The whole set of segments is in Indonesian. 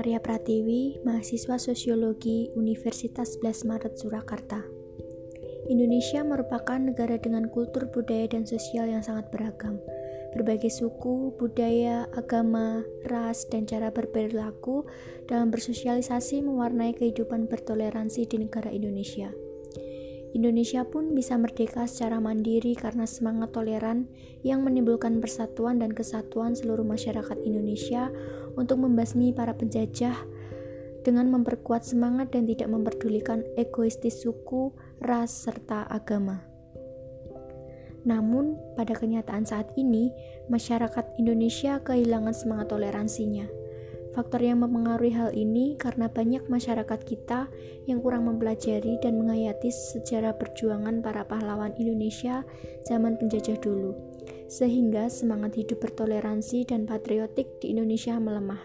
Maria Pratiwi, mahasiswa Sosiologi Universitas 11 Maret Surakarta. Indonesia merupakan negara dengan kultur budaya dan sosial yang sangat beragam. Berbagai suku, budaya, agama, ras, dan cara berperilaku dalam bersosialisasi mewarnai kehidupan bertoleransi di negara Indonesia. Indonesia pun bisa merdeka secara mandiri karena semangat toleran yang menimbulkan persatuan dan kesatuan seluruh masyarakat Indonesia untuk membasmi para penjajah dengan memperkuat semangat dan tidak memperdulikan egoistis suku, ras, serta agama. Namun, pada kenyataan saat ini, masyarakat Indonesia kehilangan semangat toleransinya. Faktor yang mempengaruhi hal ini karena banyak masyarakat kita yang kurang mempelajari dan menghayati sejarah perjuangan para pahlawan Indonesia zaman penjajah dulu, sehingga semangat hidup bertoleransi dan patriotik di Indonesia melemah.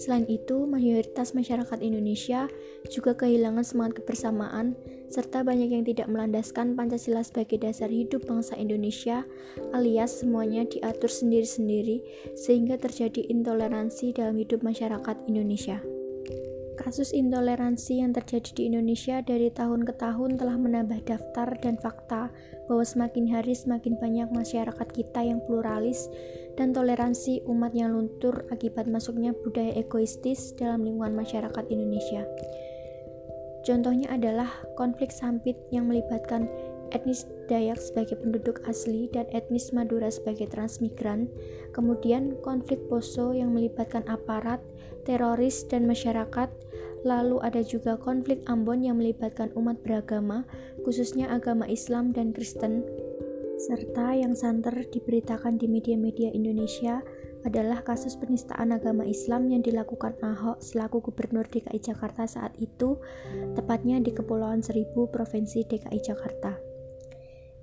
Selain itu, mayoritas masyarakat Indonesia juga kehilangan semangat kebersamaan, serta banyak yang tidak melandaskan Pancasila sebagai dasar hidup bangsa Indonesia, alias semuanya diatur sendiri-sendiri, sehingga terjadi intoleransi dalam hidup masyarakat Indonesia. Kasus intoleransi yang terjadi di Indonesia dari tahun ke tahun telah menambah daftar dan fakta bahwa semakin hari semakin banyak masyarakat kita yang pluralis dan toleransi umat yang luntur akibat masuknya budaya egoistis dalam lingkungan masyarakat Indonesia. Contohnya adalah konflik sampit yang melibatkan etnis Dayak sebagai penduduk asli dan etnis Madura sebagai transmigran, kemudian konflik Poso yang melibatkan aparat, teroris, dan masyarakat, Lalu ada juga konflik Ambon yang melibatkan umat beragama, khususnya agama Islam dan Kristen, serta yang santer diberitakan di media-media Indonesia adalah kasus penistaan agama Islam yang dilakukan Ahok selaku Gubernur DKI Jakarta saat itu, tepatnya di Kepulauan Seribu, Provinsi DKI Jakarta.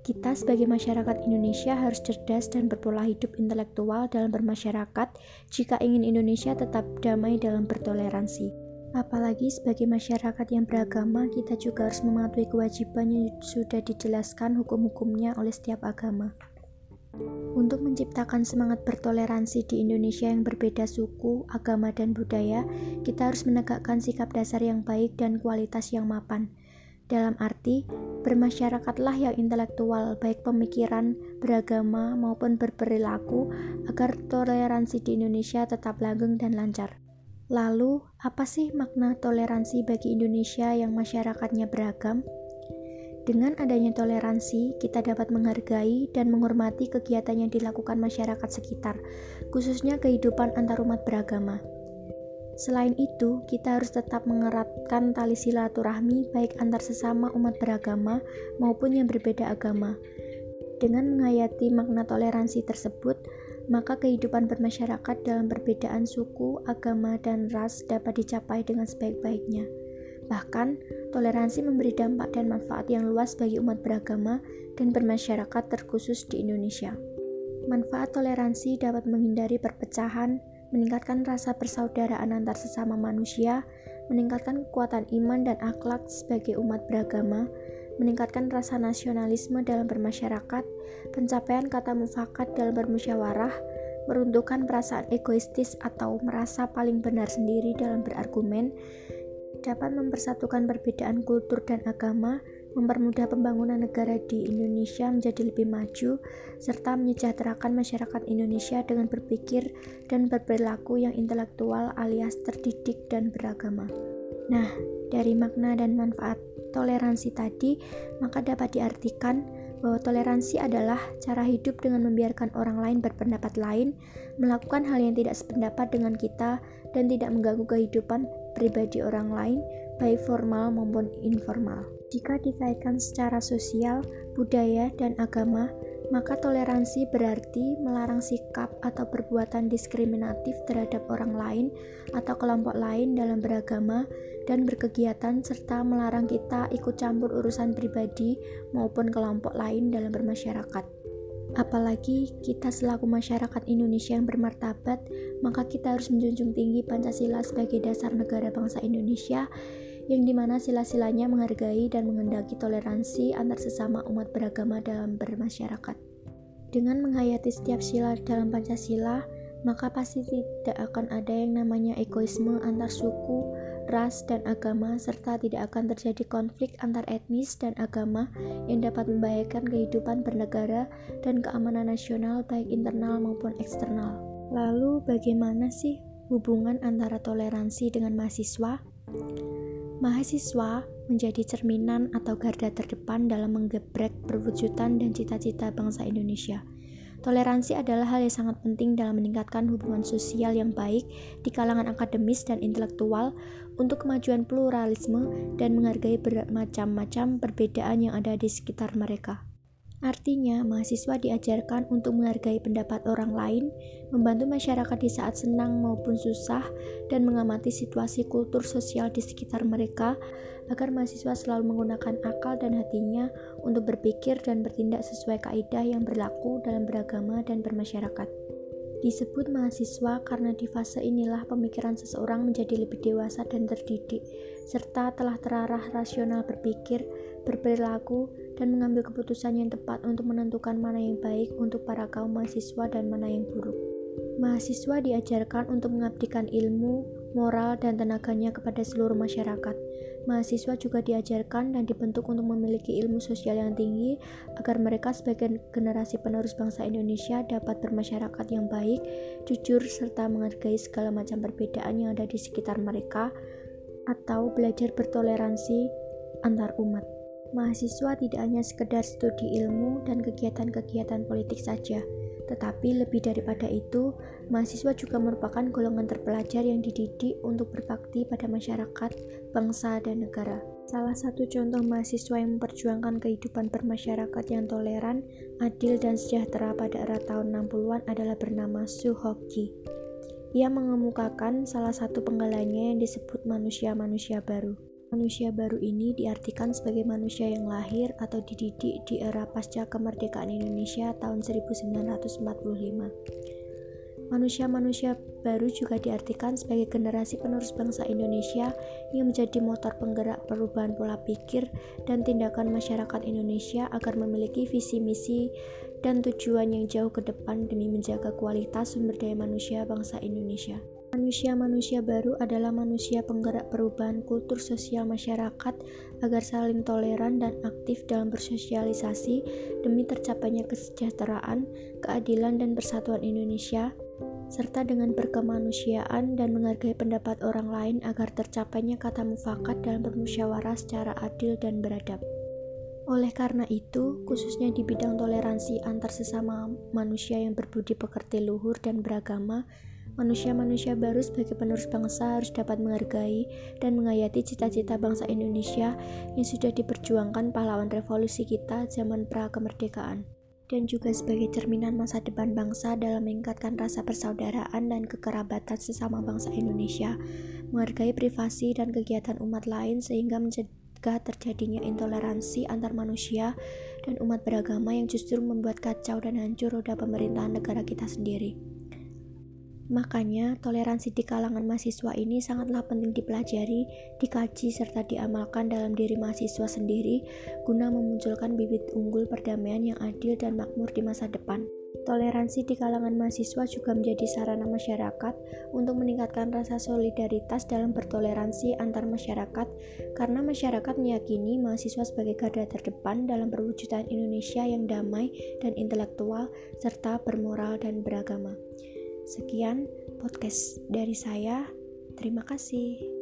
Kita sebagai masyarakat Indonesia harus cerdas dan berpola hidup intelektual dalam bermasyarakat jika ingin Indonesia tetap damai dalam bertoleransi. Apalagi sebagai masyarakat yang beragama, kita juga harus mematuhi kewajiban yang sudah dijelaskan hukum-hukumnya oleh setiap agama. Untuk menciptakan semangat bertoleransi di Indonesia yang berbeda suku, agama, dan budaya, kita harus menegakkan sikap dasar yang baik dan kualitas yang mapan. Dalam arti, bermasyarakatlah yang intelektual, baik pemikiran, beragama, maupun berperilaku, agar toleransi di Indonesia tetap langgeng dan lancar. Lalu, apa sih makna toleransi bagi Indonesia yang masyarakatnya beragam? Dengan adanya toleransi, kita dapat menghargai dan menghormati kegiatan yang dilakukan masyarakat sekitar, khususnya kehidupan antarumat beragama. Selain itu, kita harus tetap mengeratkan tali silaturahmi baik antar sesama umat beragama maupun yang berbeda agama. Dengan menghayati makna toleransi tersebut, maka kehidupan bermasyarakat dalam perbedaan suku, agama, dan ras dapat dicapai dengan sebaik-baiknya. Bahkan, toleransi memberi dampak dan manfaat yang luas bagi umat beragama dan bermasyarakat terkhusus di Indonesia. Manfaat toleransi dapat menghindari perpecahan, meningkatkan rasa persaudaraan antar sesama manusia, meningkatkan kekuatan iman dan akhlak sebagai umat beragama, meningkatkan rasa nasionalisme dalam bermasyarakat, pencapaian kata mufakat dalam bermusyawarah, meruntuhkan perasaan egoistis atau merasa paling benar sendiri dalam berargumen, dapat mempersatukan perbedaan kultur dan agama, mempermudah pembangunan negara di Indonesia menjadi lebih maju, serta menyejahterakan masyarakat Indonesia dengan berpikir dan berperilaku yang intelektual alias terdidik dan beragama. Nah, dari makna dan manfaat toleransi tadi, maka dapat diartikan bahwa toleransi adalah cara hidup dengan membiarkan orang lain berpendapat lain, melakukan hal yang tidak sependapat dengan kita, dan tidak mengganggu kehidupan pribadi orang lain, baik formal maupun informal. Jika dikaitkan secara sosial, budaya, dan agama, maka toleransi berarti melarang sikap atau perbuatan diskriminatif terhadap orang lain atau kelompok lain dalam beragama dan berkegiatan serta melarang kita ikut campur urusan pribadi maupun kelompok lain dalam bermasyarakat. Apalagi kita selaku masyarakat Indonesia yang bermartabat, maka kita harus menjunjung tinggi Pancasila sebagai dasar negara bangsa Indonesia yang di mana sila-silanya menghargai dan mengendaki toleransi antar sesama umat beragama dalam bermasyarakat. Dengan menghayati setiap sila dalam Pancasila, maka pasti tidak akan ada yang namanya egoisme antar suku, ras, dan agama, serta tidak akan terjadi konflik antar etnis dan agama yang dapat membahayakan kehidupan bernegara dan keamanan nasional baik internal maupun eksternal. Lalu bagaimana sih hubungan antara toleransi dengan mahasiswa? Mahasiswa menjadi cerminan atau garda terdepan dalam menggebrek perwujudan dan cita-cita bangsa Indonesia. Toleransi adalah hal yang sangat penting dalam meningkatkan hubungan sosial yang baik di kalangan akademis dan intelektual untuk kemajuan pluralisme dan menghargai bermacam-macam perbedaan yang ada di sekitar mereka. Artinya, mahasiswa diajarkan untuk menghargai pendapat orang lain, membantu masyarakat di saat senang maupun susah, dan mengamati situasi kultur sosial di sekitar mereka agar mahasiswa selalu menggunakan akal dan hatinya untuk berpikir dan bertindak sesuai kaidah yang berlaku dalam beragama dan bermasyarakat. Disebut mahasiswa karena di fase inilah pemikiran seseorang menjadi lebih dewasa dan terdidik, serta telah terarah rasional berpikir, berperilaku, dan mengambil keputusan yang tepat untuk menentukan mana yang baik untuk para kaum mahasiswa dan mana yang buruk. Mahasiswa diajarkan untuk mengabdikan ilmu, moral, dan tenaganya kepada seluruh masyarakat. Mahasiswa juga diajarkan dan dibentuk untuk memiliki ilmu sosial yang tinggi agar mereka sebagai generasi penerus bangsa Indonesia dapat bermasyarakat yang baik, jujur, serta menghargai segala macam perbedaan yang ada di sekitar mereka, atau belajar bertoleransi antar umat. Mahasiswa tidak hanya sekedar studi ilmu dan kegiatan-kegiatan politik saja, tetapi lebih daripada itu, mahasiswa juga merupakan golongan terpelajar yang dididik untuk berbakti pada masyarakat, bangsa, dan negara. Salah satu contoh mahasiswa yang memperjuangkan kehidupan bermasyarakat yang toleran, adil, dan sejahtera pada era tahun 60-an adalah bernama Su Hokji. Ia mengemukakan salah satu penggalanya yang disebut manusia-manusia baru. Manusia baru ini diartikan sebagai manusia yang lahir atau dididik di era pasca kemerdekaan Indonesia tahun 1945. Manusia-manusia baru juga diartikan sebagai generasi penerus bangsa Indonesia yang menjadi motor penggerak perubahan pola pikir dan tindakan masyarakat Indonesia agar memiliki visi misi dan tujuan yang jauh ke depan demi menjaga kualitas sumber daya manusia bangsa Indonesia. Manusia-manusia baru adalah manusia penggerak perubahan kultur sosial masyarakat agar saling toleran dan aktif dalam bersosialisasi demi tercapainya kesejahteraan, keadilan, dan persatuan Indonesia, serta dengan berkemanusiaan dan menghargai pendapat orang lain agar tercapainya kata mufakat dalam bermusyawarah secara adil dan beradab. Oleh karena itu, khususnya di bidang toleransi antar sesama manusia yang berbudi pekerti luhur dan beragama, Manusia-manusia baru sebagai penerus bangsa harus dapat menghargai dan menghayati cita-cita bangsa Indonesia yang sudah diperjuangkan pahlawan revolusi kita zaman pra-kemerdekaan dan juga sebagai cerminan masa depan bangsa dalam meningkatkan rasa persaudaraan dan kekerabatan sesama bangsa Indonesia, menghargai privasi dan kegiatan umat lain sehingga mencegah terjadinya intoleransi antar manusia dan umat beragama yang justru membuat kacau dan hancur roda pemerintahan negara kita sendiri. Makanya, toleransi di kalangan mahasiswa ini sangatlah penting dipelajari, dikaji, serta diamalkan dalam diri mahasiswa sendiri guna memunculkan bibit unggul perdamaian yang adil dan makmur di masa depan. Toleransi di kalangan mahasiswa juga menjadi sarana masyarakat untuk meningkatkan rasa solidaritas dalam bertoleransi antar masyarakat karena masyarakat meyakini mahasiswa sebagai garda terdepan dalam perwujudan Indonesia yang damai dan intelektual serta bermoral dan beragama. Sekian podcast dari saya. Terima kasih.